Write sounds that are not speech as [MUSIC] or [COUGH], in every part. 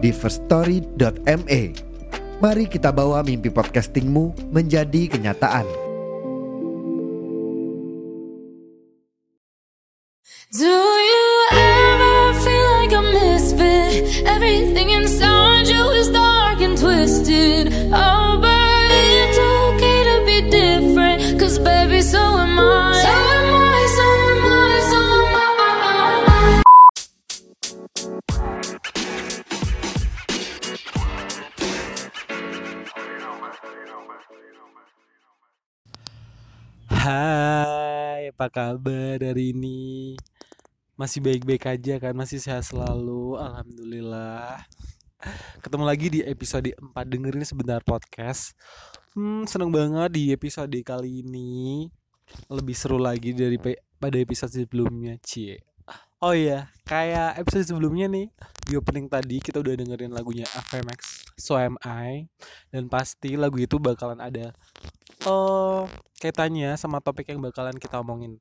di firststory.me. Mari kita bawa mimpi podcastingmu menjadi kenyataan. Do you ever feel like a misfit? Everything inside Hai, apa kabar hari ini? Masih baik-baik aja kan? Masih sehat selalu? Alhamdulillah. Ketemu lagi di episode 4 dengerin sebentar podcast. Hmm, seneng banget di episode kali ini lebih seru lagi dari pada episode sebelumnya, Cie. Oh iya, kayak episode sebelumnya nih di opening tadi kita udah dengerin lagunya FMX So Am I dan pasti lagu itu bakalan ada eh kaitannya sama topik yang bakalan kita omongin.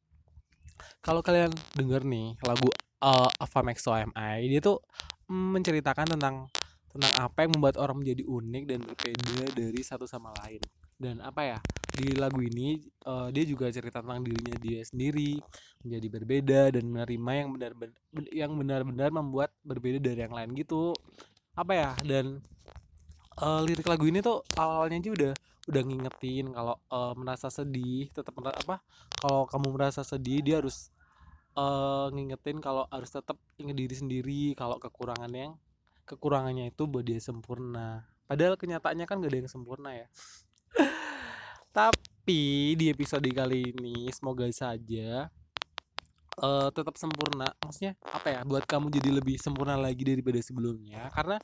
Kalau kalian denger nih lagu uh, Avamex So Am I, dia tuh mm, menceritakan tentang tentang apa yang membuat orang menjadi unik dan berbeda dari satu sama lain. Dan apa ya di lagu ini eh, dia juga cerita tentang dirinya dia sendiri menjadi berbeda dan menerima yang benar yang benar-benar membuat berbeda dari yang lain gitu. Apa ya dan eh, lirik lagu ini tuh awalnya aja udah udah ngingetin kalau eh, merasa sedih tetap apa kalau kamu merasa sedih dia harus eh, ngingetin kalau harus tetap ingat diri sendiri kalau kekurangan yang kekurangannya itu buat dia sempurna. Padahal kenyataannya kan gak ada yang sempurna ya. [LAUGHS] Tapi di episode kali ini semoga saja eh, tetap sempurna. Maksudnya apa ya buat kamu jadi lebih sempurna lagi daripada sebelumnya. Karena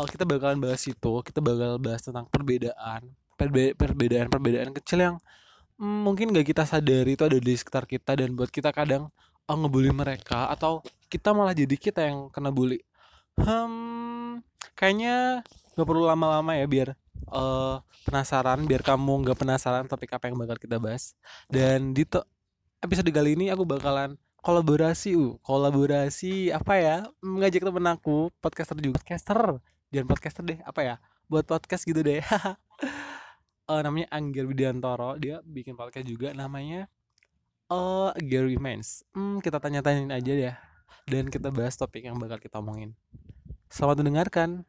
oh, kita bakalan bahas itu kita bakal bahas tentang perbedaan perbe- perbedaan-perbedaan kecil yang mm, mungkin gak kita sadari itu ada di sekitar kita dan buat kita kadang oh, ngebully mereka atau kita malah jadi kita yang kena bully. Hmm kayaknya gak perlu lama-lama ya biar eh, penasaran biar kamu nggak penasaran topik apa yang bakal kita bahas. Dan di episode kali ini aku bakalan kolaborasi uh kolaborasi apa ya mengajak temen aku podcaster juga. Podcaster? Jangan podcaster deh apa ya buat podcast gitu deh [LAUGHS] Eh, namanya Angger Widiantoro dia bikin podcast juga namanya eh Gary Mans hmm, kita tanya-tanyain aja ya dan kita bahas topik yang bakal kita omongin selamat mendengarkan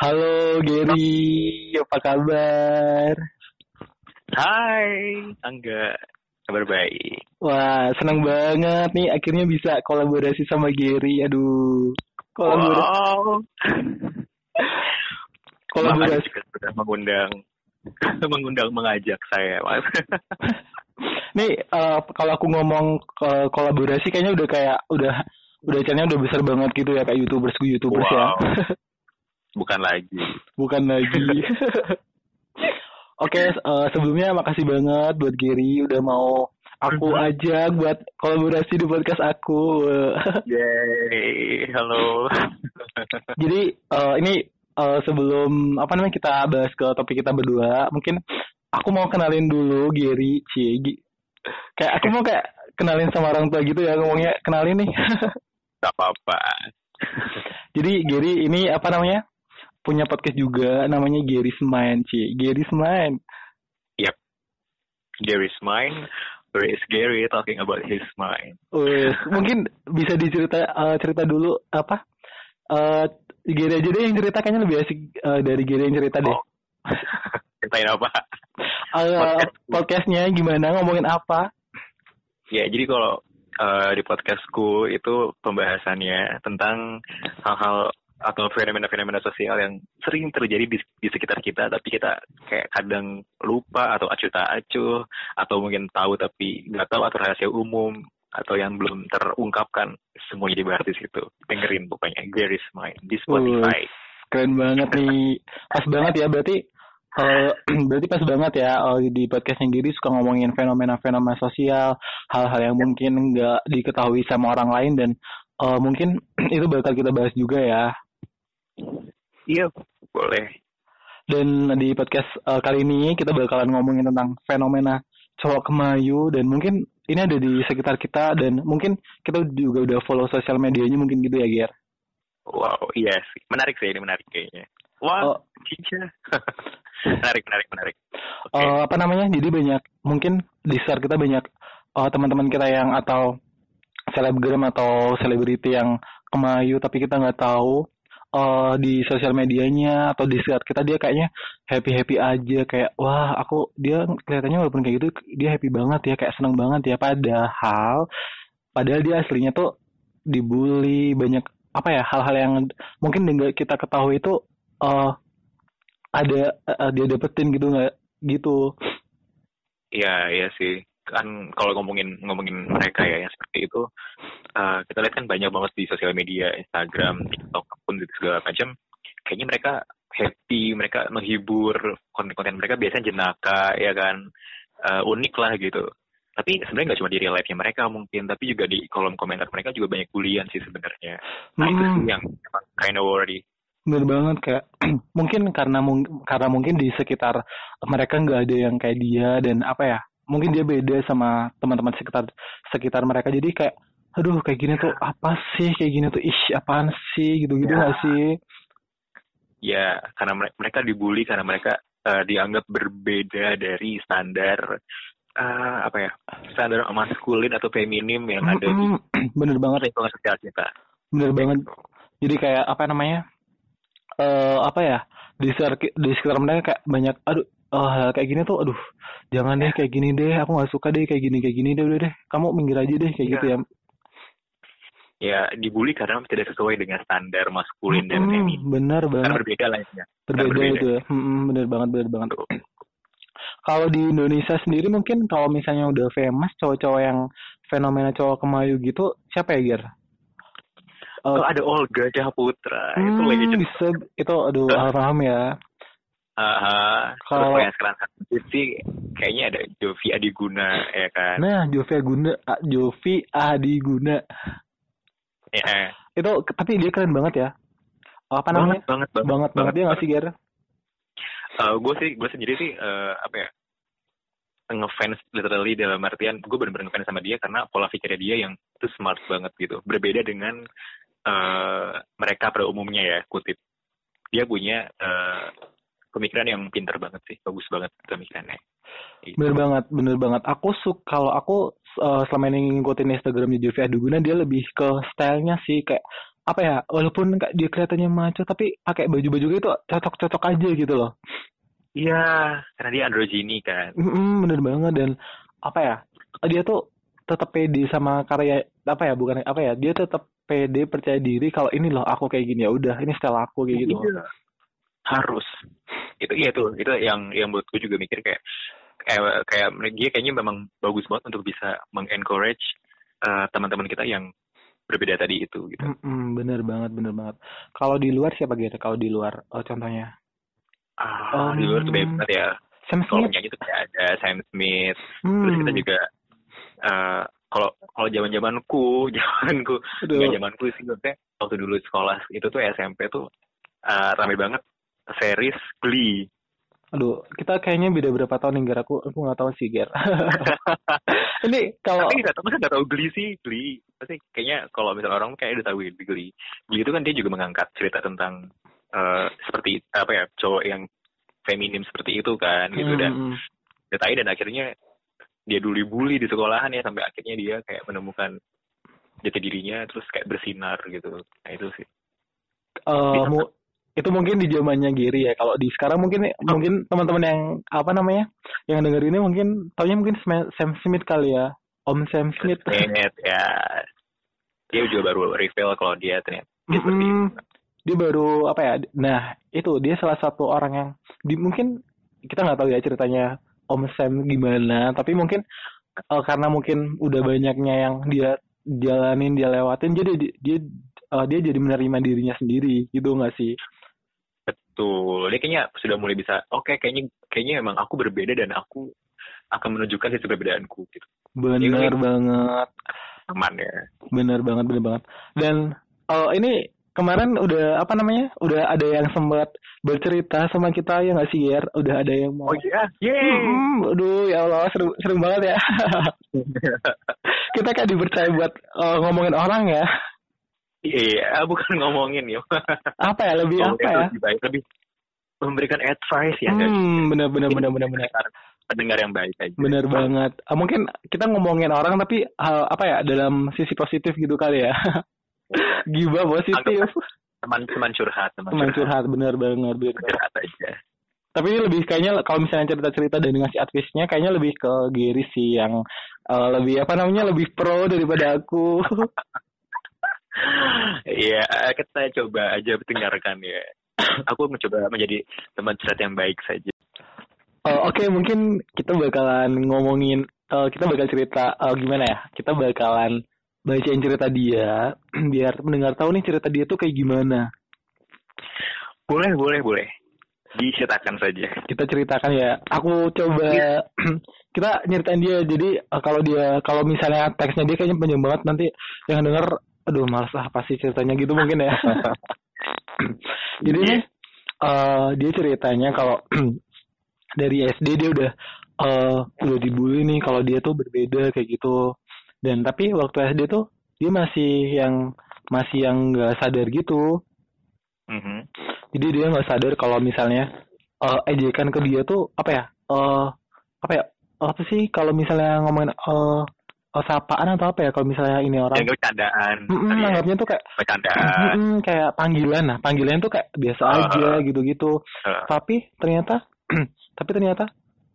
Halo Gary, apa kabar? Hai, Angga. Kabar baik. Wah, senang banget nih akhirnya bisa kolaborasi sama Gary. Aduh, kolaborasi. Wow. Kolaborasi. [LAUGHS] Mengundang [LAUGHS] mengundang mengajak saya, Mas. [LAUGHS] Nih, eh, kalau aku ngomong ko- kolaborasi kayaknya udah kayak udah udah channelnya udah besar banget gitu ya kayak youtubers youtubers ya. Wow. [LAUGHS] Bukan lagi. Bukan lagi. Oke, eh, sebelumnya makasih banget buat Gary udah mau aku ajak buat kolaborasi di podcast aku. Yay. Halo. Jadi eh, ini eh, sebelum apa namanya kita bahas ke topik kita berdua, mungkin aku mau kenalin dulu Gary, Cie. Gi- Kayak aku mau kayak kenalin sama orang tua gitu ya ngomongnya kenalin nih. [LAUGHS] Gak apa-apa. Jadi Gary ini apa namanya? Punya podcast juga namanya Gary's Mind, Cie. Gary's Mind. Gary's mine. Where is Gary talking about his mind? Wes, mungkin bisa dicerita eh, cerita dulu apa? Eh Gary aja deh yang cerita kayaknya lebih asik eh, dari Gary yang cerita deh. Oh. [LAUGHS] Ceritain apa? Eh, podcast. podcastnya gimana? Ngomongin apa? Ya, jadi kalau eh, di podcastku itu pembahasannya tentang hal-hal atau fenomena-fenomena sosial yang sering terjadi di, di sekitar kita tapi kita kayak kadang lupa atau acuh tak acuh atau mungkin tahu tapi nggak tahu atau rahasia umum atau yang belum terungkapkan semuanya dibahas di situ. Dengerin pokoknya Gary is Mine di Spotify. Keren banget nih. Pas banget ya berarti eh, [CLEARS THROAT] berarti pas banget ya oh, di podcastnya Giri suka ngomongin fenomena-fenomena sosial, hal-hal yang mungkin nggak diketahui sama orang lain dan eh, mungkin [CLEARS THROAT] itu bakal kita bahas juga ya. Iya, boleh. Dan di podcast eh, kali ini kita bakalan ngomongin tentang fenomena cowok kemayu dan mungkin ini ada di sekitar kita dan mungkin kita juga udah follow sosial medianya mungkin gitu ya Gier. Wow, iya sih. Menarik sih ini menarik kayaknya. Wah, Oh. [LAUGHS] menarik, menarik, menarik. Oke. Eh, apa namanya? Jadi banyak mungkin di sekitar kita banyak eh, teman-teman kita yang atau selebgram atau selebriti yang kemayu tapi kita nggak tahu eh, di sosial medianya atau di sekitar kita dia kayaknya happy happy aja kayak wah aku dia kelihatannya walaupun kayak gitu dia happy banget ya kayak seneng banget ya padahal padahal dia aslinya tuh dibully banyak apa ya hal-hal yang mungkin nggak kita ketahui itu eh ada eh, dia dapetin gitu nggak gitu Iya, iya sih. Kan kalau ngomongin ngomongin mereka ya yang seperti itu, eh, kita lihat kan banyak banget di sosial media, Instagram, TikTok, pun segala macam. Kayaknya mereka happy, mereka menghibur, konten-konten mereka biasanya jenaka, ya kan, Eh, unik lah gitu. Tapi sebenarnya nggak cuma di real life-nya mereka mungkin, tapi juga di kolom komentar mereka juga banyak bulian sih sebenarnya. Nah itu Hmm. sih yang kind of worry. Bener banget kayak [CLEARS THROAT] mungkin karena mung- karena mungkin di sekitar mereka nggak ada yang kayak dia dan apa ya mungkin dia beda sama teman-teman sekitar sekitar mereka. Jadi kayak aduh kayak gini tuh apa sih? Kayak gini tuh ih apaan sih? Gitu gitu Ya. sih? Ya, karena mere- mereka dibully karena mereka eh, dianggap berbeda dari standar eh, apa ya standar maskulin atau feminim yang ada di [CLEARS THROAT] bener banget. lingkungan sosial kita. bener banget. jadi kayak apa namanya eh apa ya di sekitar di sekitar mereka kayak banyak aduh eh, kayak gini tuh aduh jangan deh kayak gini deh aku nggak suka deh kayak gini kayak gini deh udah deh kamu minggir aja deh kayak Iya. gitu ya Ya, dibully karena tidak sesuai dengan standar maskulin dan Mm-mm, feminim. bener Karena banget berbeda lah ya. berbeda, berbeda. itu ya Mm-mm, bener banget bener banget kalau di Indonesia sendiri mungkin kalau misalnya udah famous cowok-cowok yang fenomena cowok kemayu gitu siapa ya Gir? Eh, Oh, ada Olga Putra, itu hmm, lagi cepet. bisa itu aduh almarhum ya Terus Kalau- yang sekarang satu sih kayaknya ada Jovi Adiguna ya kan. nah Jovi Aguna ah, Jovi Adiguna. Ya, itu tapi dia keren banget ya. Apa banget, namanya? banget, banget, banget banget dia nggak sih Ger? Gue sih gue sendiri sih eh, apa ya ngefans literally dalam artian gue bener-bener ngefans sama dia karena pola pikirnya dia yang itu smart banget gitu. Berbeda dengan eh, mereka pada umumnya ya kutip. Dia punya eh, pemikiran yang pintar banget sih bagus banget pemikirannya Gitu. bener banget bener banget aku suka kalau aku eh, selama ini ngikutin Instagramnya Jovi Adiguna dia lebih ke stylenya sih kayak apa ya walaupun kayak dia kelihatannya maco tapi pakai baju-baju itu cocok-cocok aja gitu loh Iya, karena dia androgini kan. Mm, bener banget dan apa ya dia tuh tetap pede sama karya apa ya bukan apa ya dia tetap pede percaya diri kalau ini loh aku kayak gini ya udah ini style aku kayak gitu Iya. Harus. Itu iya tuh, itu yang yang buat gue juga mikir kayak kayak kayak dia kayaknya memang bagus banget untuk bisa mengencourage eh, teman-teman kita yang berbeda tadi itu gitu. Mm-mm, bener banget bener banget kalau di luar siapa gitu kalau di luar oh, contohnya Ah, di luar tuh banyak Um, ya. Sam Smith tuh kayak ada Sam Smith, terus kita hmm. juga eh, kalau kalau zaman [LAUGHS] zamanku, zamanku, nggak zamanku sih maksudnya waktu dulu sekolah itu tuh SMP tuh eh, rame banget series Glee. Aduh, kita kayaknya beda berapa tahun nih, Ger. Aku aku nggak tahu sih, Ger. [LAUGHS] Ini kalau Tapi nggak tahu, masa nggak tahu Glee sih Glee. Pasti kayaknya kalau misalnya orang kayak udah tahu ya Glee. Glee itu kan dia juga mengangkat cerita tentang eh, seperti apa ya cowok yang feminim seperti itu kan gitu dan Hmm, detai dan akhirnya dia dulu dibully di sekolahan ya sampai akhirnya dia kayak menemukan jati dirinya terus kayak bersinar gitu. Nah itu sih. eh, mu- itu mungkin di zamannya Giri ya. Kalau di sekarang mungkin mungkin teman-teman yang apa namanya yang denger ini mungkin taunya mungkin Sam Smith kali ya, Om Sam Smith. Net ya. Dia juga baru reveal kalau dia ternyata dia itu. Mm-mm. Dia baru apa ya? Nah itu dia salah satu orang yang di mungkin kita nggak tahu ya ceritanya Om Sam gimana, tapi mungkin eh, karena mungkin udah banyaknya yang dia jalanin dia lewatin jadi di- dia eh, dia jadi menerima dirinya sendiri gitu nggak sih Betul. Dia kayaknya sudah mulai bisa, oke kayaknya kayaknya emang aku berbeda dan aku akan menunjukkan sisi perbedaanku gitu. bener Iya. banget Aman ya. bener banget bener banget dan oh ini kemarin udah apa namanya udah ada yang sempat bercerita sama kita ya nggak sih Ger udah ada yang mau Oh iya, yeay. Hmm, aduh ya Allah seru seru banget ya [LAUGHS] kita kayak dipercaya buat eh, ngomongin orang ya Iya, bukan [LAUGHS] ngomongin ya. apa ya? Lebih apa ya? lebih baik, lebih memberikan advice ya hmm bener bener bener bener bener Pendengar, yang baik aja. bener banget. Ah, mungkin kita ngomongin orang tapi hal apa ya dalam sisi positif gitu kali ya. [LAUGHS] Gibah positif. Teman teman curhat, teman, teman curhat. banget bener banget. Curhat aja. tapi ini lebih kayaknya kalau misalnya cerita-cerita dan ngasih advice-nya kayaknya lebih ke Gary sih yang eh, lebih apa namanya lebih pro daripada aku [LAUGHS] Iya, kita coba aja dengarkan ya. [COUGHS] Aku mencoba menjadi teman curhat yang baik saja. Eh, Oke, mungkin kita bakalan ngomongin, eh, kita bakal cerita eh, gimana ya? Kita bakalan bacain cerita dia, [CLEARS THROAT] biar mendengar tahu nih cerita dia tuh kayak gimana. Boleh, boleh, boleh. Diceritakan saja. Kita ceritakan ya. Aku coba [CLEARS THROAT] kita nyeritain dia. Jadi eh, kalau dia, kalau misalnya teksnya dia kayaknya panjang banget nanti yang denger, aduh males lah pasti ceritanya gitu mungkin ya. [LAUGHS] Jadi nih, eh, dia ceritanya kalau [CLEARS THROAT] dari SD dia udah eh udah dibully nih kalau dia tuh berbeda kayak gitu. Dan tapi waktu SD tuh dia masih yang masih yang nggak sadar gitu. Mhm. Jadi dia nggak sadar kalau misalnya eh ejekan ke dia tuh apa ya? eh apa ya? Apa sih kalau misalnya ngomongin eh eh, sapaan atau apa ya kalau misalnya ini orang? Yang bercandaan. Mm-mm, tadi ya, anggapnya tuh kayak bercandaan. mm-mm, kayak panggilan. Nah panggilan tuh kayak biasa Ah. aja gitu-gitu. Eh, tapi ternyata [CLEARS THROAT] tapi ternyata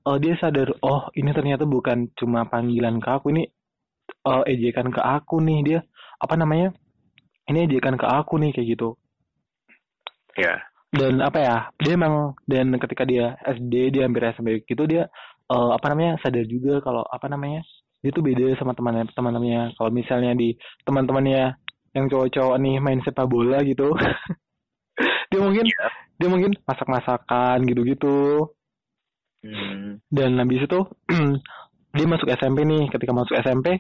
oh dia sadar oh ini ternyata bukan cuma panggilan ke aku. Ini eh, ejekan ke aku nih. Dia apa namanya? Ini ejekan ke aku nih kayak gitu. Ya. dan apa ya? Dia emang dan ketika dia SD dia hampir SMP gitu dia eh, apa namanya? Sadar juga kalau apa namanya dia tuh beda sama teman teman-temannya. Kalau misalnya di teman-temannya yang cowok-cowok nih main sepak bola gitu [LAUGHS] dia mungkin Iya. dia mungkin masak-masakan gitu-gitu. Hmm. dan habis itu [CLEARS THROAT] dia masuk SMP nih. Ketika masuk SMP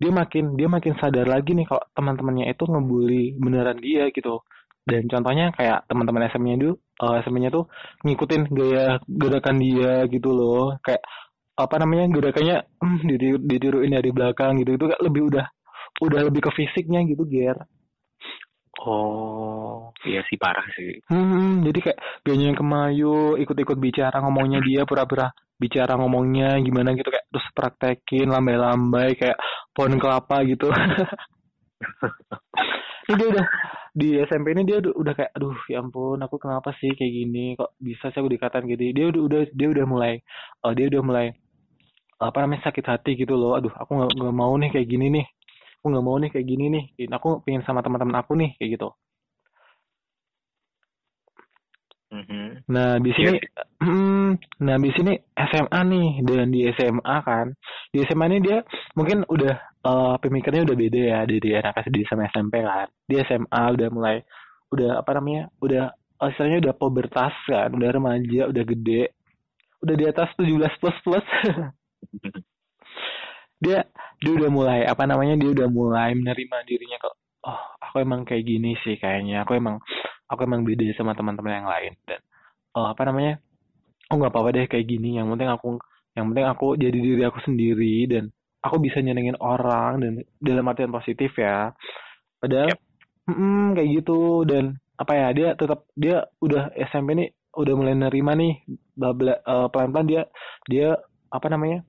dia makin dia makin sadar lagi nih kalau teman-temannya itu ngebully beneran dia gitu. Dan contohnya kayak teman-teman SMP-nya dulu eh, SMP-nya tuh ngikutin gaya gerakan dia gitu loh. Kayak apa namanya gerakannya hmm, ditiru, ditiruin dari belakang gitu itu kayak lebih udah udah lebih ke fisiknya gitu Ger Oh, iya sih parah sih. Hmm, jadi kayak gayanya kemayu, ikut-ikut bicara ngomongnya dia, pura-pura bicara ngomongnya gimana gitu kayak terus praktekin lambai-lambai kayak pohon kelapa gitu. [LAUGHS] ini dia udah di SMP ini dia udah, kayak aduh ya ampun aku kenapa sih kayak gini kok bisa sih aku dikatain gitu dia udah udah dia udah mulai eh, dia udah mulai apa namanya sakit hati gitu loh aduh aku nggak nggak mau nih kayak gini nih aku nggak mau nih kayak gini nih aku pengen sama teman-teman aku nih kayak gitu Mhm. [CLEARS THROAT] Nah, di sini hmm, nah di sini SMA nih dan di SMA kan. Di SMA ini dia mungkin udah eh, pemikirannya udah beda ya dari anak SD sama SMP kan. Di SMA udah mulai udah apa namanya? Udah eh, istilahnya udah pubertas kan, udah remaja, udah gede. Udah di atas 17 plus plus. [LAUGHS] [LAUGHS] dia dia udah mulai apa namanya? Dia udah mulai menerima dirinya kok. Oh, aku emang kayak gini sih kayaknya. Aku emang aku emang beda sama teman-teman yang lain dan eh, apa namanya oh nggak apa-apa deh kayak gini yang penting aku yang penting aku jadi diri aku sendiri dan aku bisa nyenengin orang dan dalam artian positif ya padahal Yep. mm, kayak gitu dan apa ya dia tetap dia udah SMP nih udah mulai nerima nih eh, pelan-pelan dia dia apa namanya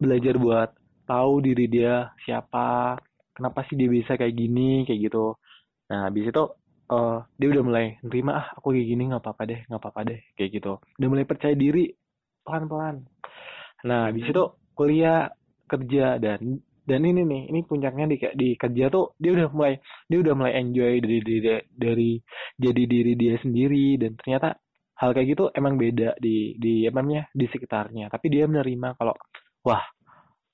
belajar buat tahu diri dia siapa kenapa sih dia bisa kayak gini kayak gitu. Nah habis itu eh dia udah mulai nerima ah aku kayak gini nggak apa-apa deh nggak apa-apa deh kayak gitu. Udah mulai percaya diri pelan-pelan. Nah habis itu kuliah kerja dan dan ini nih ini puncaknya di di kerja tuh dia udah mulai dia udah mulai enjoy dari dari dari jadi diri dia sendiri dan ternyata hal kayak gitu emang beda di di apa namanya di sekitarnya. Tapi dia menerima kalau wah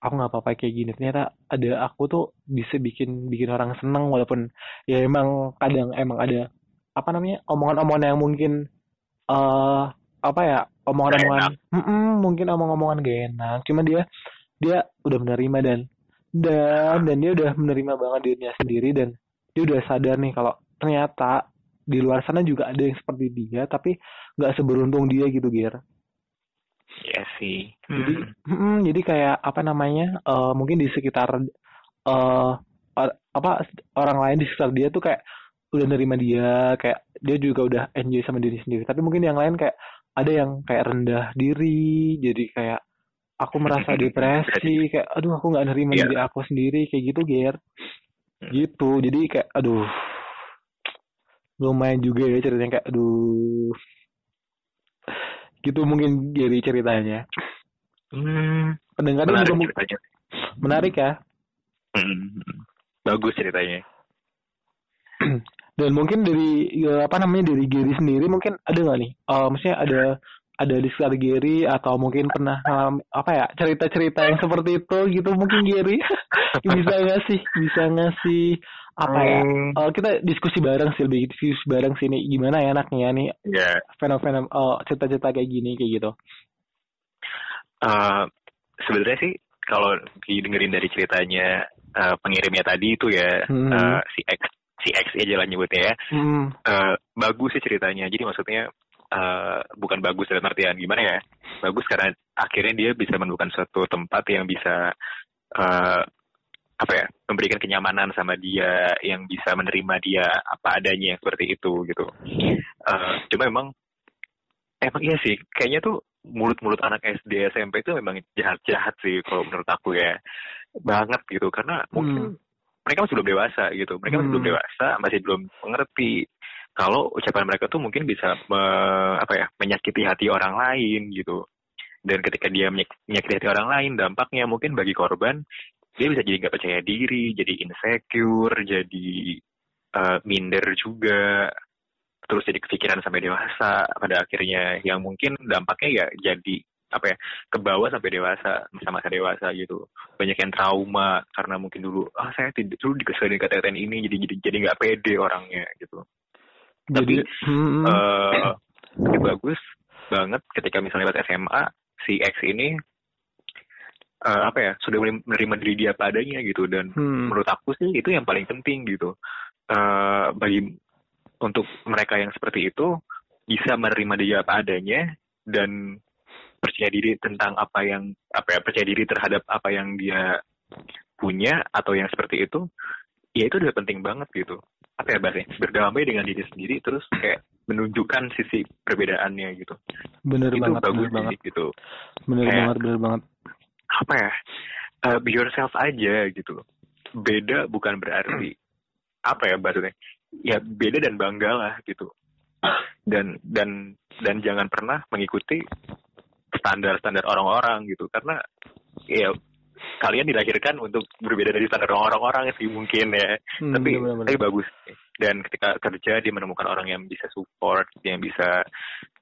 aku nggak apa-apa kayak gini. Ternyata ada aku tuh bisa bikin bikin orang seneng walaupun ya emang kadang emang ada apa namanya omongan-omongan yang mungkin eh apa ya omongan-omongan mungkin omong-omongan gak enak. Cuma dia dia udah menerima dan dan dan dia udah menerima banget dirinya sendiri dan dia udah sadar nih kalau ternyata di luar sana juga ada yang seperti dia tapi nggak seberuntung dia gitu Iya sih. jadi Hmm. mm, jadi kayak apa namanya eh, mungkin di sekitar eh or- apa orang lain di sekitar dia tuh kayak udah nerima dia kayak dia juga udah enjoy sama diri sendiri tapi mungkin yang lain kayak ada yang kayak rendah diri jadi kayak aku merasa [LAUGHS] depresi kayak aduh aku nggak nerima Iya. diri aku sendiri kayak gitu Ger Hmm. gitu jadi kayak aduh lumayan juga ya ceritanya kayak aduh gitu mungkin Gary ceritanya Hmm, kadang-kadang menarik juga ceritanya. menarik ya Hmm, bagus ceritanya. [CLEARS THROAT] dan mungkin dari ya, apa namanya dari Gary sendiri mungkin ada nggak nih Eh maksudnya ada ada di sekitar Gary atau mungkin pernah ngalami- apa ya cerita-cerita yang seperti itu gitu mungkin Gary. [LAUGHS] Bisa nggak sih? Bisa nggak sih? Apa ya? Hmm, Eh, kita diskusi bareng sih lebih diskusi bareng sini gimana ya anaknya nih ya, fenomena eh, cerita-cerita kayak gini kayak gitu? Eh, sebenarnya sih kalau didengerin dari ceritanya eh, pengirimnya tadi itu ya Hmm. eh, si X si X aja lah nyebutnya ya. Hmm, Eh, bagus sih ceritanya. Jadi maksudnya eh, bukan bagus dalam artian gimana ya? Bagus karena akhirnya dia bisa menemukan suatu tempat yang bisa eh, apa ya memberikan kenyamanan sama dia, yang bisa menerima dia apa adanya yang seperti itu gitu. Eh, cuma emang emang iya sih, kayaknya tuh mulut-mulut anak SD SMP itu memang jahat-jahat sih kalau menurut aku ya banget gitu karena mungkin mereka masih belum dewasa gitu mereka masih belum Hmm. dewasa masih belum mengerti kalau ucapan mereka tuh mungkin bisa me- apa ya menyakiti hati orang lain gitu. Dan ketika dia menyak- menyakiti hati orang lain dampaknya mungkin bagi korban dia bisa jadi nggak percaya diri jadi insecure jadi eh, minder juga. Terus jadi kepikiran sampai dewasa pada akhirnya yang mungkin dampaknya ya jadi apa ya ke bawah sampai dewasa masa-masa dewasa gitu. Banyak yang trauma karena mungkin dulu ah saya tidak dulu dikeselin kata ini jadi jadi jadi nggak pede orangnya gitu Tapi, hmm, eh tapi bagus banget ketika misalnya pas SMA si X ini eh, apa ya sudah menerima diri dia padanya gitu. Dan hmm, menurut aku sih itu yang paling penting gitu. Eh bagi untuk mereka yang seperti itu bisa menerima dia apa adanya dan percaya diri tentang apa yang apa ya percaya diri terhadap apa yang dia punya atau yang seperti itu ya itu udah penting banget gitu. Apa ya bahasanya berdamai dengan diri sendiri terus kayak menunjukkan sisi perbedaannya gitu. Bener itu banget bagus bener banget. gitu. Bener Kayak- banget bener banget. apa ya? Uh, be yourself aja gitu beda bukan berarti apa ya bahasanya ya beda dan banggalah gitu. Dan dan dan jangan pernah mengikuti standar-standar orang-orang gitu. Karena ya kalian dilahirkan untuk berbeda dari standar orang-orang sih mungkin ya. Hmm, tapi bener-bener. tapi bagus. Dan ketika kerja dia menemukan orang yang bisa support yang bisa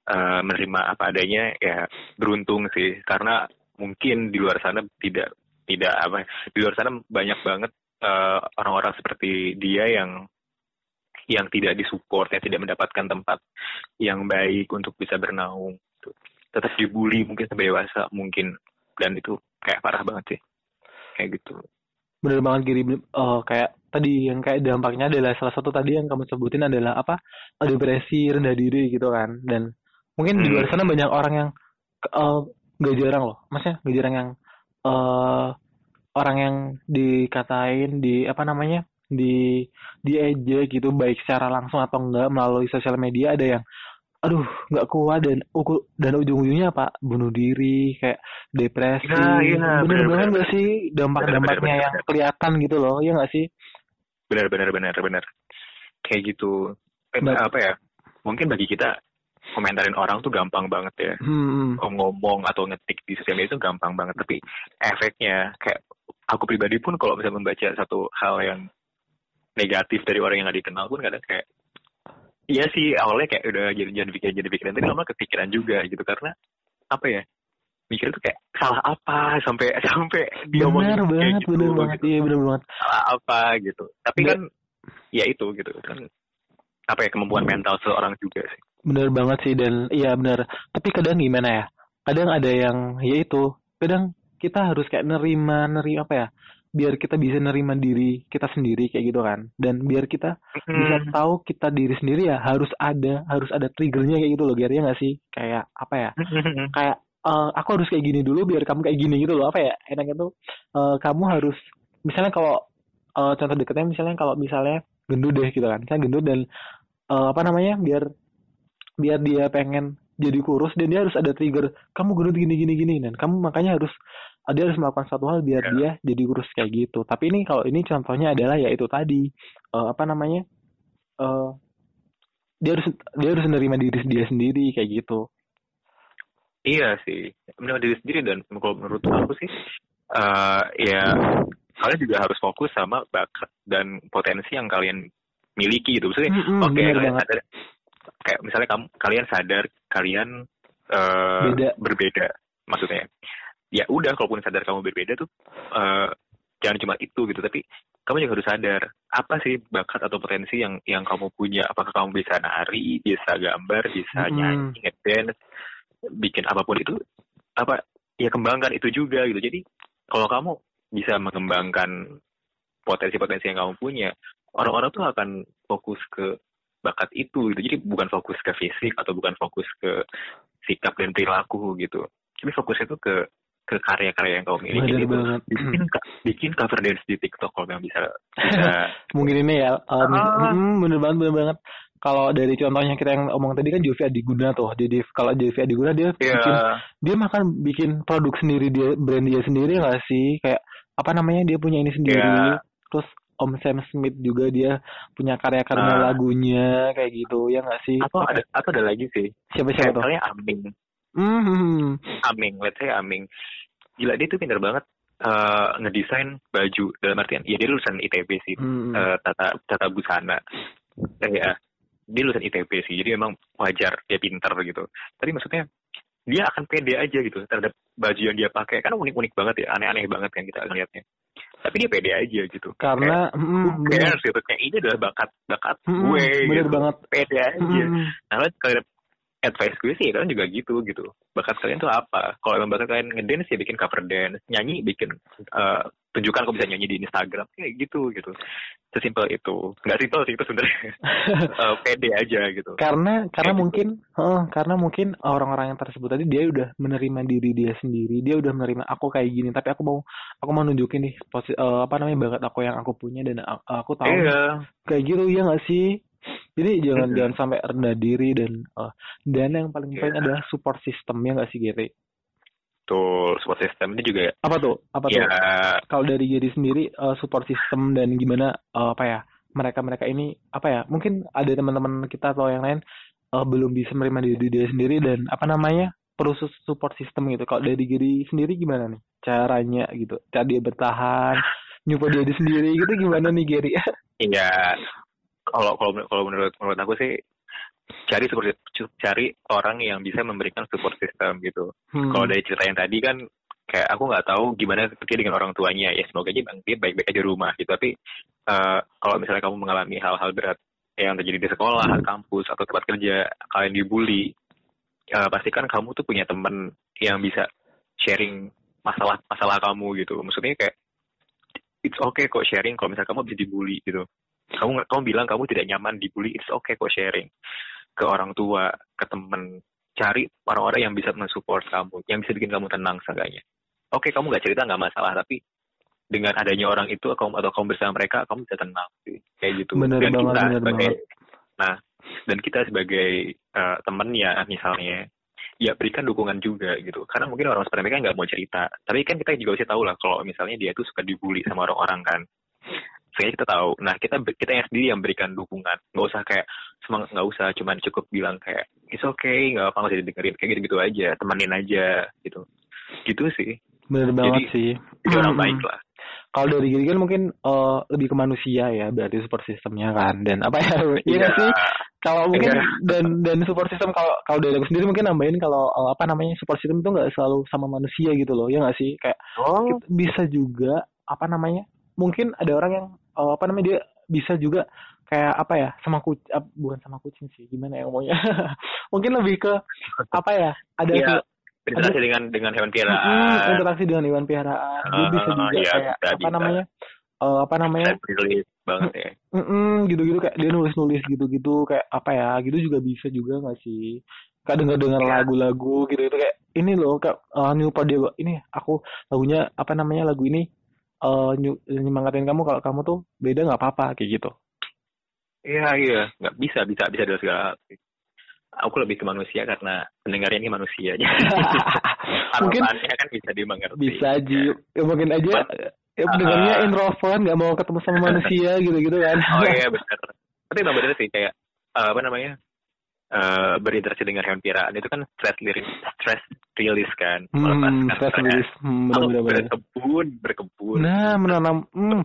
uh, menerima apa adanya ya beruntung sih. Karena mungkin di luar sana tidak tidak apa di luar sana banyak banget uh, orang-orang seperti dia yang yang tidak disupport yang tidak mendapatkan tempat yang baik untuk bisa bernaung gitu. tetap dibully mungkin sampai dewasa mungkin. Dan itu kayak parah banget sih kayak gitu. Bener banget Giri. Eh, kayak tadi yang kayak dampaknya adalah salah satu tadi yang kamu sebutin adalah apa? Depresi rendah diri gitu kan. Dan mungkin di Hmm. luar sana banyak orang yang eh, nggak jarang loh. Maksudnya nggak jarang yang eh orang yang dikatain di apa namanya di diejek gitu baik secara langsung atau enggak melalui sosial media ada yang aduh nggak kuat dan uku- dan ujung-ujungnya apa? Bunuh diri kayak depresi. Nah, iya, bener bener, banget bener. nggak sih? Dampak-dampaknya Bener, bener, yang bener. kelihatan gitu loh ya nggak sih? Benar benar benar benar kayak gitu. Eh, apa ya? Mungkin bagi kita komentarin orang tuh gampang banget ya. Hmm, ngomong atau ngetik di sosial media itu gampang banget. Tapi efeknya kayak aku pribadi pun kalau misalnya membaca satu hal yang negatif dari orang yang gak dikenal pun kadang kayak iya sih awalnya kayak udah jadi jangan pikiran jadi pikiran. Tapi lama kepikiran juga gitu karena apa ya mikir tuh kayak salah apa? Sampai [LAUGHS] sampai bener kayak banget gitu, bener banget. gitu. iya bener banget. Salah apa gitu. Tapi Nggak- kan ya itu gitu. Kan apa ya kemampuan mental seorang juga sih. Bener banget sih dan iya bener. Tapi kadang gimana ya kadang ada yang ya itu kadang kita harus kayak nerima nerima apa ya biar kita bisa nerima diri kita sendiri kayak gitu kan. Dan biar kita bisa Hmm. tahu kita diri sendiri ya harus ada harus ada triggernya kayak gitu loh Gary ya nggak sih? Kayak apa ya? Kayak eh, aku harus kayak gini dulu biar kamu kayak gini gitu loh apa ya? Enaknya tuh eh, kamu harus misalnya kalau eh, contoh dekatnya misalnya kalau misalnya gendut deh gitu kan. Kan gendut dan eh, apa namanya? Biar biar dia pengen jadi kurus dan dia harus ada trigger kamu gendut gini gini gini dan kamu makanya harus dia harus melakukan suatu hal biar Ya. dia jadi kurus kayak gitu tapi ini kalau ini contohnya adalah ya itu tadi eh, apa namanya eh dia harus dia harus menerima diri dia sendiri kayak gitu Iya sih, menurut diri sendiri dan kalau menurut aku sih, eh ya kalian juga harus fokus sama bakat dan potensi yang kalian miliki gitu. Maksudnya, Mm-mm, oke bener kalian banget. sadar, kayak misalnya kamu kalian sadar kalian Beda. berbeda, maksudnya. Ya udah, kalaupun sadar kamu berbeda tuh, eh jangan cuma itu gitu, tapi kamu juga harus sadar apa sih bakat atau potensi yang yang kamu punya. Apakah kamu bisa nari, bisa gambar, bisa Mm-mm. nyanyi, ngedance, bikin apa pun itu apa ya kembangkan itu juga gitu jadi kalau kamu bisa mengembangkan potensi-potensi yang kamu punya orang-orang tuh akan fokus ke bakat itu gitu jadi bukan fokus ke fisik atau bukan fokus ke sikap dan perilaku gitu tapi fokusnya tuh ke ke karya-karya yang kamu miliki Bener gitu. banget. bikin bikin cover dance di TikTok kalau yang bisa. [LAUGHS] Bisa mungkin ini ya. Um, Ah. bener banget bener banget. Kalau dari contohnya kita yang omong tadi kan Jovi Adiguna tuh. Jadi kalau Jovi Adiguna dia ya bikin dia makan bikin produk sendiri dia brand dia sendiri nggak sih? Kayak apa namanya dia punya ini sendiri. Iya. terus Om Sam Smith juga dia punya karya-karya Ah. lagunya kayak gitu ya nggak sih? Atau ada atau ada lagi sih. Siapa siapa tuh? Aming Hmm, Aming, let's say Aming. Gila dia tuh pinter banget eh, ngedesain baju dalam artian, ya dia lulusan ITB sih, hmm, eh, tata tata busana. Eh, ya, dia lulusan ITB sih, jadi emang wajar dia pinter gitu. Tapi maksudnya dia akan pede aja gitu terhadap baju yang dia pakai, kan unik-unik banget ya, aneh-aneh banget kan kita ngeliatnya. Tapi dia pede aja gitu. karena Kayak, who cares gitu, kayak ini adalah bakat bakat Hmm, gue bener gitu. banget. Pede aja. Hmm, Nah, kalau advice gue sih kalian juga gitu gitu. Bakat kalian tuh apa? Kalau emang bakat kalian ngedance ya bikin cover dance, nyanyi bikin eh, tunjukkan kok bisa nyanyi di Instagram kayak gitu gitu. Sesimpel itu. Nggak simpel sih itu sebenarnya. [LAUGHS] Eh, pede aja gitu. karena karena Kayak gitu. mungkin heeh, karena mungkin orang-orang yang tersebut tadi dia udah menerima diri dia sendiri dia udah menerima aku kayak gini tapi aku mau aku mau nunjukin nih posi, eh, apa namanya bakat aku yang aku punya dan aku tahu Iya. kayak gitu ya nggak sih jadi jangan Mhm. jangan sampai rendah diri dan eh, dan yang paling Iya. penting adalah support system ya nggak sih Giri Tuh, support system ini juga apa tuh? Apa tuh? Ya kalau dari Giri sendiri eh, support system dan gimana eh, apa ya mereka mereka ini apa ya mungkin ada teman-teman kita atau yang lain eh, belum bisa menerima diri dia sendiri dan apa namanya perlu su- support system gitu. Kalau dari Giri sendiri gimana nih caranya gitu? Cara dia bertahan nyupport diri sendiri gitu gimana nih Giri [LAUGHS] Iya, kalau kalau kalau menurut menurut aku sih cari support cari orang yang bisa memberikan support system gitu. Hmm. Kalau dari cerita yang tadi kan kayak aku nggak tahu gimana dia dengan orang tuanya ya semoga aja dia baik-baik aja di rumah gitu. Tapi eh, kalau misalnya kamu mengalami hal-hal berat yang terjadi di sekolah, kampus atau tempat kerja, kalian dibully, eh, pastikan kamu tuh punya temen yang bisa sharing masalah-masalah kamu gitu. Maksudnya kayak it's okay kok sharing kalau misalnya kamu bisa dibully gitu. Kamu kamu bilang kamu tidak nyaman dibully, it's okay kok sharing ke orang tua, ke temen. Cari orang-orang yang bisa mensupport kamu, yang bisa bikin kamu tenang seenggaknya. Oke, kamu nggak cerita nggak masalah, tapi dengan adanya orang itu kamu atau kamu bersama mereka, kamu bisa tenang sih. Kayak gitu. Bener dan banget, kita bener sebagai banget. nah, dan kita sebagai eh, temennya misalnya, ya berikan dukungan juga gitu. Karena mungkin orang seperti mereka nggak mau cerita, tapi kan kita juga bisa tahu lah kalau misalnya dia tuh suka dibully sama orang-orang kan. Sehingga kita tahu. Nah kita kita yang sendiri yang berikan dukungan. Nggak usah kayak semangat nggak usah, cuman cukup bilang kayak it's okay, nggak apa nggak usah didengerin kayak gitu-gitu aja, temenin aja gitu. Gitu sih. bener banget Jadi- sih Jadi orang Hmm. baik lah. kalau dari Giri kan mungkin eh, lebih ke manusia ya berarti support sistemnya kan dan apa ya [LAUGHS] iya nggak sih kalau mungkin Iya. dan dan support system kalau kalau dari aku sendiri mungkin nambahin kalau eh, apa namanya support system itu nggak selalu sama manusia gitu loh ya nggak sih kayak Oh, bisa juga apa namanya mungkin ada orang yang eh, apa namanya dia bisa juga kayak apa ya sama kucing bukan sama kucing sih gimana ya ngomongnya [LAUGHS] mungkin lebih ke apa ya ada Iya, tuh- berinteraksi dengan dengan hewan Mm, peliharaan. interaksi dengan hewan peliharaan dia Ah, bisa juga iya, kayak bisa, apa bisa. namanya eh, apa namanya banget ya. [LAUGHS] Mm-mm, gitu-gitu kayak dia nulis-nulis gitu-gitu kayak apa ya gitu juga bisa juga nggak sih kayak denger-denger Iya. lagu-lagu gitu itu kayak ini loh kayak uh, new dia ini aku lagunya apa namanya lagu ini nyu- nyemangatin kamu kalau kamu tuh beda nggak apa-apa kayak gitu Iya iya, nggak bisa bisa bisa dari segala. Aku lebih ke manusia karena pendengarnya ini manusia. [LAUGHS] Mungkin Harapannya kan bisa dimengerti. bisa aja ya, mungkin aja ya pendengarnya ah. introvert nggak mau ketemu sama manusia gitu-gitu kan Oh iya benar. Tapi emang bener sih kayak eh, apa namanya eh berinteraksi dengan hewan peliharaan itu kan stress release, stress release kan. Melepaskan hmm, stress. stres. release. Hmm, Aku bener-bener berkebun, berkebun, nah menanam. Hmm,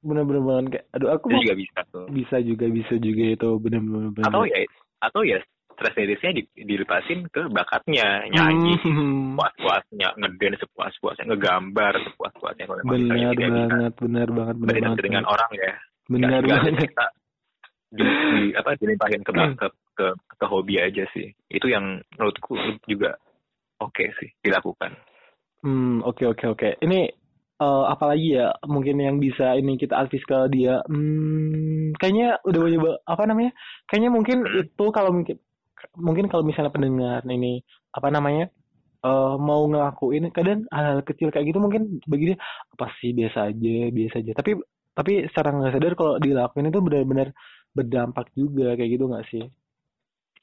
bener-bener banget kayak aduh aku juga bisa tuh. bisa juga bisa juga itu. Bener-bener Atau ya atau ya stress release-nya di, dilepasin ke bakatnya nyanyi. Hmm, sepuas-puasnya ngeden sepuas-puasnya ngegambar sepuas-puasnya kalau benar banget benar banget benar berinteraksi banget. dengan orang ya. Benar banget. bisa di, di apa dilimpahin ke, [CLEARS THROAT] ke ke ke hobi aja sih. Itu yang menurutku juga oke sih dilakukan. Hmm oke oke oke. Ini eh, apalagi ya mungkin yang bisa ini kita advis ke dia? Hmm kayaknya udah banyak ba- apa namanya? Kayaknya mungkin Hmm. itu kalau mungkin mungkin kalau misalnya pendengar ini apa namanya eh mau ngelakuin kadang hal-hal kecil kayak gitu mungkin bagi dia apa sih biasa aja biasa aja. Tapi tapi secara nggak sadar kalau dilakuin itu benar-benar berdampak juga kayak gitu nggak sih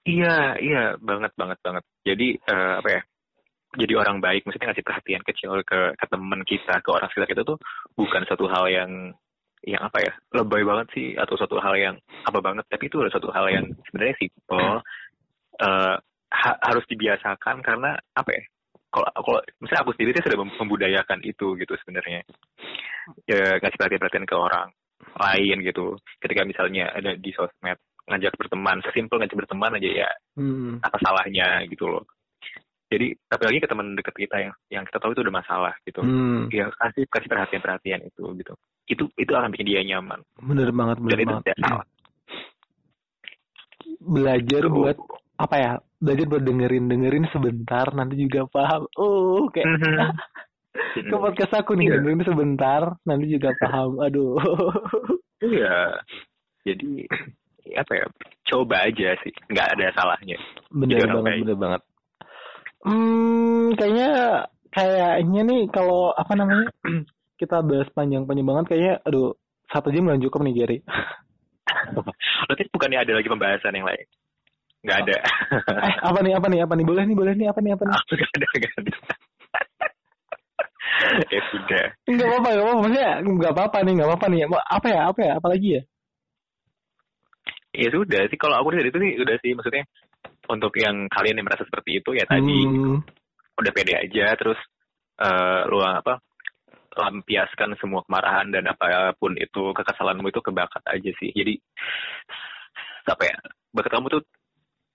iya iya banget banget banget. Jadi eh, apa ya jadi orang baik maksudnya ngasih perhatian kecil ke ke teman kita ke orang sekitar kita tuh bukan satu hal yang yang apa ya lebay banget sih atau satu hal yang apa banget tapi itu adalah satu hal yang sebenarnya simple eh, ha- harus dibiasakan karena apa ya kalau kalau misalnya aku sendiri sudah mem- membudayakan itu gitu sebenarnya. Ya kasih perhatian perhatian ke orang lain gitu. Ketika misalnya ada di sosmed ngajak berteman sesimpel ngajak berteman aja ya hmm. apa salahnya gitu loh. Jadi apalagi ke teman dekat kita yang yang kita tahu itu udah masalah gitu. Hmm. Ya kasih kasih perhatian perhatian itu gitu. Itu itu akan bikin dia nyaman. Bener banget dan bener itu banget. tidak salah. Belajar buat apa ya belajar buat dengerin dengerin sebentar nanti juga paham. Oh kayak Mhm. [LAUGHS] ke podcast aku nih Iya. dengerin sebentar nanti juga paham. Aduh. Iya. Jadi apa ya coba aja sih. Nggak ada salahnya. Bener Jadi banget bener banget. Hmm kayaknya kayaknya nih kalau apa namanya [CLEARS THROAT] kita bahas panjang-panjang banget kayaknya aduh satu jam nggak cukup nih Gary [LAUGHS] berarti bukannya ada lagi pembahasan yang lain? Nggak ada. Eh apa nih apa nih apa nih? Boleh nih boleh nih apa nih apa nih? [LAUGHS] Nggak ada nggak ada. [LAUGHS] Ya sudah. Nggak apa-apa nggak apa-apa. Maksudnya nggak apa-apa nih nggak apa-apa nih. Apa ya apa ya? Apalagi ya ya sudah sih kalau aku dari itu sih udah sih maksudnya untuk yang kalian yang merasa seperti itu ya tadi. Hmm, udah pede aja terus eh lu apa lampiaskan semua kemarahan dan apa pun itu kekesalanmu itu ke bakat aja sih. Jadi apa ya bakat kamu tuh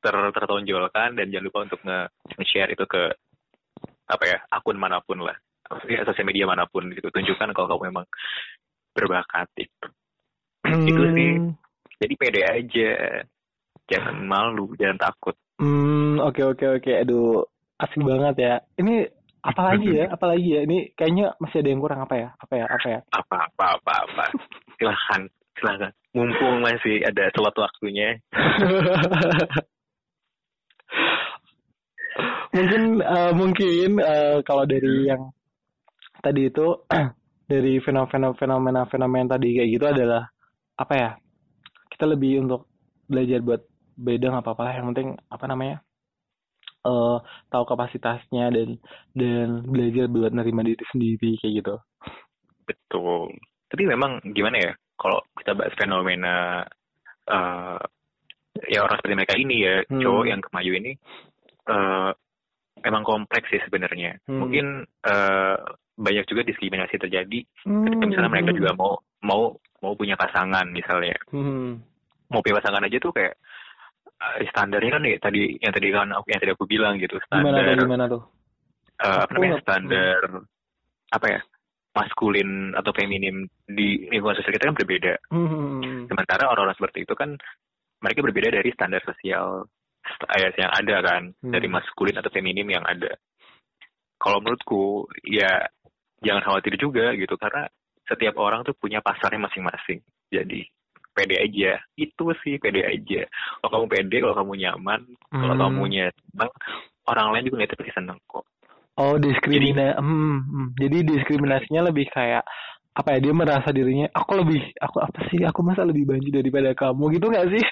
ter tertonjolkan dan jangan lupa untuk nge- nge-share itu ke apa ya akun mana pun lah. Ya, sosial media mana pun gitu. Tunjukkan kalau kamu memang berbakat itu Itu sih. Jadi pede aja jangan malu jangan takut Hmm, oke oke oke. Aduh, asik banget ya. Ini apalagi ya? Apalagi ya? Ini kayaknya masih ada yang kurang apa ya? Apa ya? Apa ya? apa apa apa apa silahkan silahkan mumpung masih ada slot waktunya [LAUGHS] mungkin eh, mungkin eh, kalau dari yang tadi itu [CLEARS THROAT] dari fenomena fenomena fenomena tadi kayak gitu adalah apa ya? Kita lebih untuk belajar buat beda nggak apa-apa lah. Yang penting apa namanya? eh tahu kapasitasnya dan dan belajar buat nerima diri sendiri kayak gitu. betul tapi memang gimana ya kalau kita bahas fenomena eh ya orang seperti mereka ini ya Hmm. cowok yang kemayu ini eh emang kompleks sih sebenarnya Hmm. mungkin eh banyak juga diskriminasi terjadi Hmm. ketika misalnya mereka juga mau mau mau punya pasangan misalnya Hmm. Mau pilih pasangan aja tuh kayak eh, standarnya kan ya tadi yang tadi kan aku yang tadi aku bilang gitu Gimana standar tuh? Gimana tuh? eh, apa namanya standar apa ya maskulin atau feminim di lingkungan sosial kita kan berbeda Hmm. sementara orang-orang seperti itu kan mereka berbeda dari standar sosial st- yang ada kan Hmm. dari maskulin atau feminim yang ada kalau menurutku ya jangan khawatir juga gitu karena setiap orang tuh punya pasarnya masing-masing jadi pede aja itu sih pede aja kalau kamu pede kalau kamu nyaman kalau Hmm. kamunya senang orang lain juga ngeliatnya pasti seneng kok Oh, diskriminasi. Hmm, hmm. Jadi diskriminasinya lebih kayak apa ya? Dia merasa dirinya aku lebih aku apa sih? Aku masa lebih banci daripada kamu gitu nggak sih?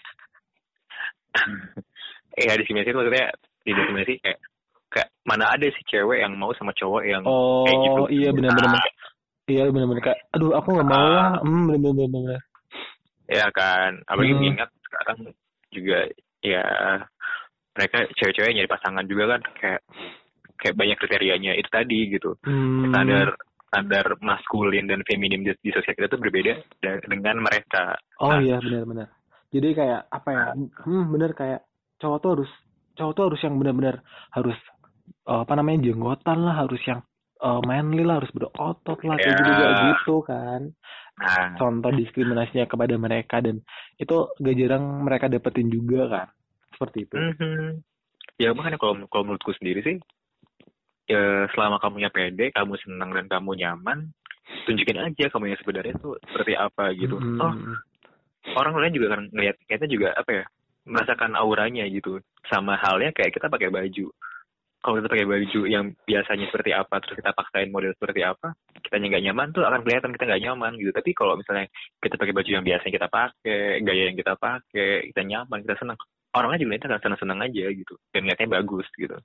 eh [LAUGHS] diskriminasi maksudnya diskriminasi kayak kayak mana ada sih cewek yang mau sama cowok yang Oh, kayak gitu iya benar-benar. Nah, Iya benar-benar kayak aduh aku nggak mau lah. Hmm, benar-benar benar. Ya kan apalagi Hmm. mengingat sekarang juga ya mereka cewek-cewek nyari pasangan juga kan kayak kayak banyak kriterianya itu tadi gitu Hmm. standar standar maskulin dan feminim di, di sosial kita tuh berbeda da- dengan mereka Oh Nah. iya benar-benar. Jadi kayak apa ya? Hmm, benar kayak cowok tuh harus cowok tuh harus yang benar-benar harus eh, apa namanya jenggotan lah, harus yang eh, manly lah, harus berotot lah, kayak Ya. gitu gitu kan. Nah Contoh diskriminasinya kepada mereka dan itu gak jarang mereka dapetin juga kan. Seperti itu. mhm. ya makanya kalau kalau menurutku sendiri sih ya selama kamunya pede kamu senang dan kamu nyaman tunjukin aja kamu yang sebenarnya tuh seperti apa gitu Hmm. oh orang lain juga kan ngelihat kita juga apa ya merasakan auranya gitu sama halnya kayak kita pakai baju kalau kita pakai baju yang biasanya seperti apa terus kita paksain model seperti apa kita nggak nyaman tuh akan kelihatan kita nggak nyaman gitu. Tapi kalau misalnya kita pakai baju yang biasanya kita pakai gaya yang kita pakai kita nyaman kita senang orang lain juga akan senang-senang aja gitu. Dan lihatnya bagus gitu.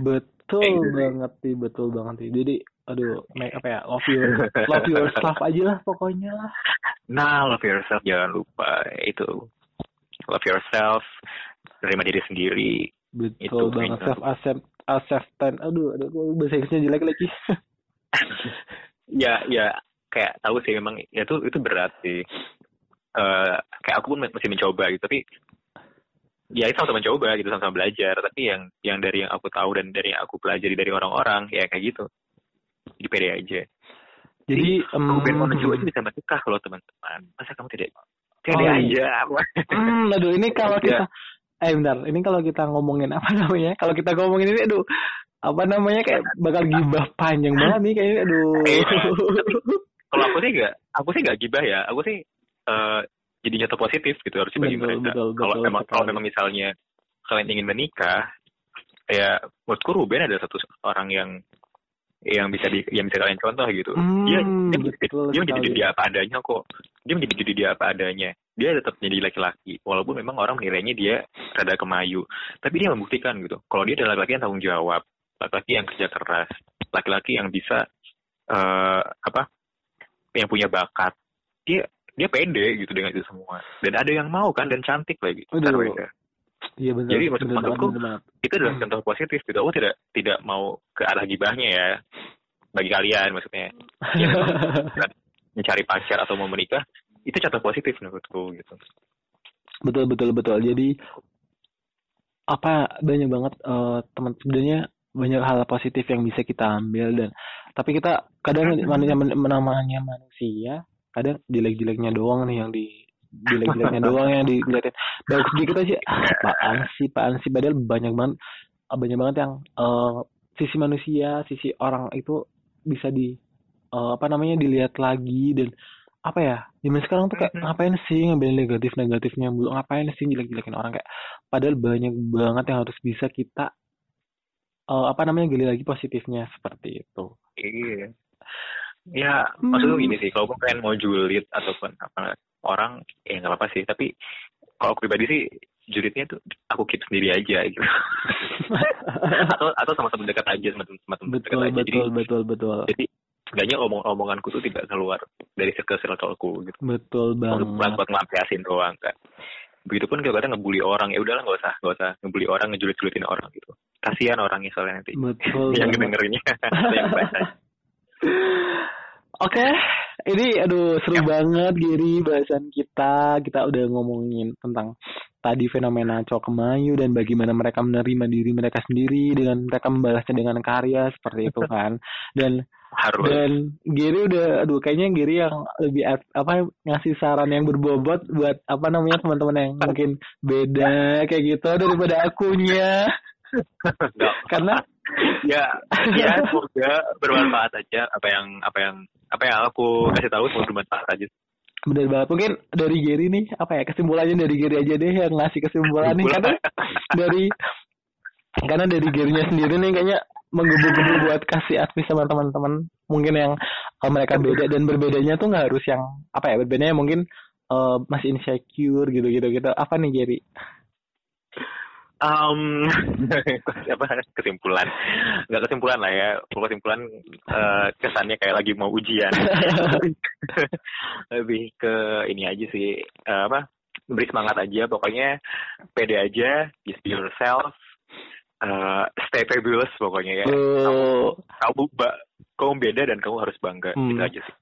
Betul Kayak gitu banget sih, betul banget sih. Jadi, aduh, make apa ya, love your, [LAUGHS] love yourself aja lah pokoknya lah. nah love yourself jangan lupa itu. Love yourself terima diri sendiri Betul Itu banget, kayaknya. self accept, acceptance. Aduh, aduh, bahasa Inggrisnya jelek lagi. ya ya kayak tahu sih memang ya itu itu berat sih Eh kayak aku pun masih mencoba gitu tapi ya itu sama-sama mencoba gitu sama-sama belajar tapi yang yang dari yang aku tahu dan dari yang aku pelajari dari orang-orang ya kayak gitu di pede aja Jadi, kamu pengen menuju aja bisa menikah loh teman-teman masa kamu tidak pede Oh, iya. aja Hmm, aduh ini kalau [LAUGHS] Ya. kita eh bentar, ini kalau kita ngomongin apa [LAUGHS] namanya? Kalau kita ngomongin ini aduh apa namanya kayak bakal gibah panjang [LAUGHS] banget nih kayaknya aduh. Iya. [LAUGHS] kalau aku sih nggak aku sih nggak gibah ya aku sih eh jadi nyata positif gitu harusnya bagi Betul, mereka kalau memang kalau memang misalnya kalian ingin menikah ya menurutku Ruben adalah satu orang yang yang bisa di yang bisa kalian contoh gitu. Hmm, dia dia, betul dia menjadi diri dia apa adanya kok. Dia menjadi diri dia apa adanya. Dia tetap menjadi laki-laki walaupun memang orang menilainya dia rada kemayu. Tapi dia membuktikan gitu kalau dia adalah laki-laki yang tanggung jawab laki-laki yang kerja keras laki-laki yang bisa eh apa yang punya bakat. Dia dia pede gitu dengan itu semua. Dan ada yang mau kan dan cantik lagi. Aduh. Iya benar. Jadi maksud- banget, maksudku- banget. itu adalah Hmm. contoh positif gitu aku tidak tidak mau ke arah gibahnya ya bagi kalian maksudnya memang mencari pacar atau mau menikah itu contoh positif menurutku gitu betul betul betul. Jadi apa banyak banget eh, teman sebenarnya banyak hal positif yang bisa kita ambil dan tapi kita kadang namanya manusia kadang jelek-jeleknya doang nih yang di jelek-jeleknya [LAUGHS] doang yang dilihatin bagus dikit aja ah, apaan sih apaan sih? Padahal banyak banget ah, banyak banget yang eh, sisi manusia sisi orang itu bisa di eh, apa namanya dilihat lagi dan apa ya zaman sekarang tuh kayak Mhm. ngapain sih ngambil negatif negatifnya mulu? Ngapain sih jelek-jelekin orang? Kayak padahal banyak banget yang harus bisa kita eh, apa namanya gali lagi positifnya seperti itu. Iya. Ya Hmm. maksudku gini sih kalau pengen mau julid ataupun apa orang ya nggak apa-apa sih. Tapi kalau aku pribadi sih julidnya tuh aku keep sendiri aja gitu. [LAUGHS] Atau atau sama-sama dekat aja sama teman teman dekat betul aja. Jadi betul betul betul. jadi setidaknya omong omonganku tuh tidak keluar dari circle circleku gitu. Betul untuk buat banget. buat ngelampiasin doang kan begitupun kalau kadang ngebully orang ya udahlah nggak usah nggak usah ngebully orang ngejulit julitin orang gitu. Kasihan orangnya soalnya nanti. Betul [LAUGHS] yang banget. dengerinnya [LAUGHS] yang baca Oke, Ini aduh seru banget Giri bahasan kita. Kita udah ngomongin tentang tadi fenomena cowok kemayu dan bagaimana mereka menerima diri mereka sendiri dengan mereka membalasnya dengan karya seperti itu [LAUGHS] kan. Dan Harus. dan Giri udah aduh kayaknya Giri yang lebih apa ngasih saran yang berbobot buat apa namanya teman-teman yang mungkin beda kayak gitu daripada akunya. [LAUGHS] Karena [LAUGHS] ya ya semoga bermanfaat aja apa yang apa yang apa yang aku kasih tahu semoga bermanfaat aja Bener banget. Mungkin dari Gary nih, apa ya, kesimpulannya dari Gary aja deh yang ngasih kesimpulan nih. Karena dari, karena dari Gary-nya sendiri nih kayaknya menggebu-gebu buat kasih advice sama teman-teman. Mungkin yang eh, mereka beda dan berbedanya tuh nggak harus yang, apa ya, berbedanya mungkin eh, masih insecure gitu-gitu gitu. Apa nih Gary? Um [LAUGHS] apa? Kesimpulan. Nggak kesimpulan lah ya. Kesimpulan eh, kesannya kayak lagi mau ujian. [LAUGHS] Lebih ke ini aja sih. Eh, apa? Beri semangat aja. Pokoknya pede aja. Just be yourself. Eh, stay fabulous pokoknya ya. Tuh. kamu ba- kamu beda dan kamu harus bangga. Hmm. gitu aja sih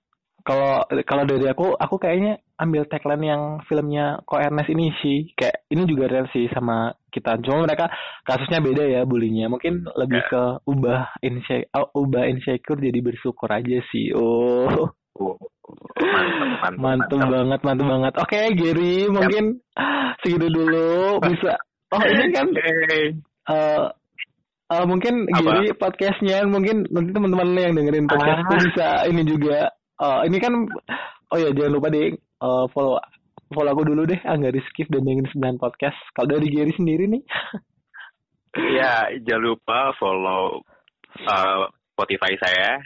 kalau kalau dari aku aku kayaknya ambil tagline yang filmnya Ko Ernest ini sih. Kayak ini juga real sih sama kita. Cuma mereka kasusnya beda ya bulinya. Mungkin lebih Ya. ke ubah insecure ubah insecure jadi bersyukur aja sih. Oh. Oh, mantep, mantep, mantep mantep. banget mantep banget. Oke Gary mungkin segitu dulu. Bisa. Oh ini kan eh eh, mungkin Apa? Gary podcastnya mungkin nanti teman-teman yang dengerin podcastku Ah. bisa ini juga eh, ini kan oh ya jangan lupa deh eh, follow follow aku dulu deh nggak di skip dan dengerin 9 podcast kalau dari Gary sendiri nih Ya, jangan lupa follow uh, Spotify saya,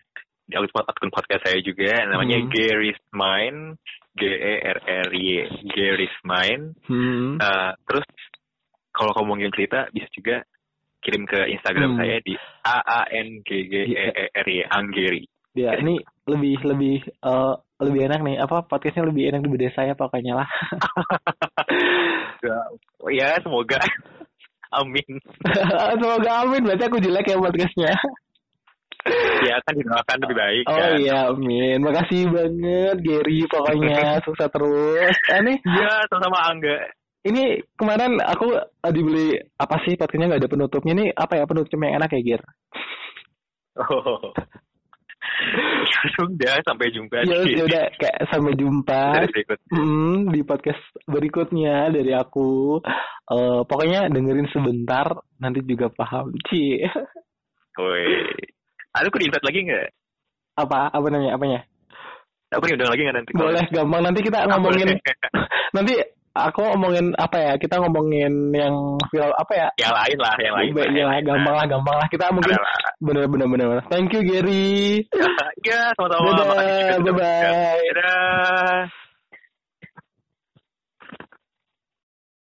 di akun podcast saya juga, namanya Hmm. Gary's Mind, G E R R Y, Gary's Mind. hmm. Uh, terus kalau kamu mau ngirim cerita, bisa juga kirim ke Instagram Hmm. saya di A A N G G E E R Y, Anggeri. ya ini lebih lebih eh, lebih enak nih apa podcastnya lebih enak daripada saya pokoknya lah [LAUGHS] ya, semoga. [LAUGHS] Amin. [LAUGHS] semoga amin berarti aku jelek ya podcastnya Ya, kan didoakan lebih baik. oh kan? iya amin makasih banget Gary pokoknya sukses terus eh, nih Iya, sama-sama Angga. ini kemarin aku eh, dibeli apa sih podcastnya nggak ada penutupnya nih apa ya penutupnya yang enak ya Gir Oh. Ya sudah, sampai jumpa ya udah kayak sampai jumpa. Hmm, di podcast berikutnya dari aku Eh, pokoknya dengerin sebentar nanti juga paham Ci Woi. Aku di invite lagi nggak? apa apa namanya apanya Aku diundang lagi nggak nanti? boleh gampang nanti kita Ah, ngomongin [LAUGHS] nanti aku ngomongin apa ya kita ngomongin yang viral apa ya yang lain lah, yang lain. Baik, ya, gampang lah gampang lah kita mungkin lah. bener bener bener thank you Gary [LAUGHS] Ya, sama-sama. Dadah, mendengarkan. Dadah.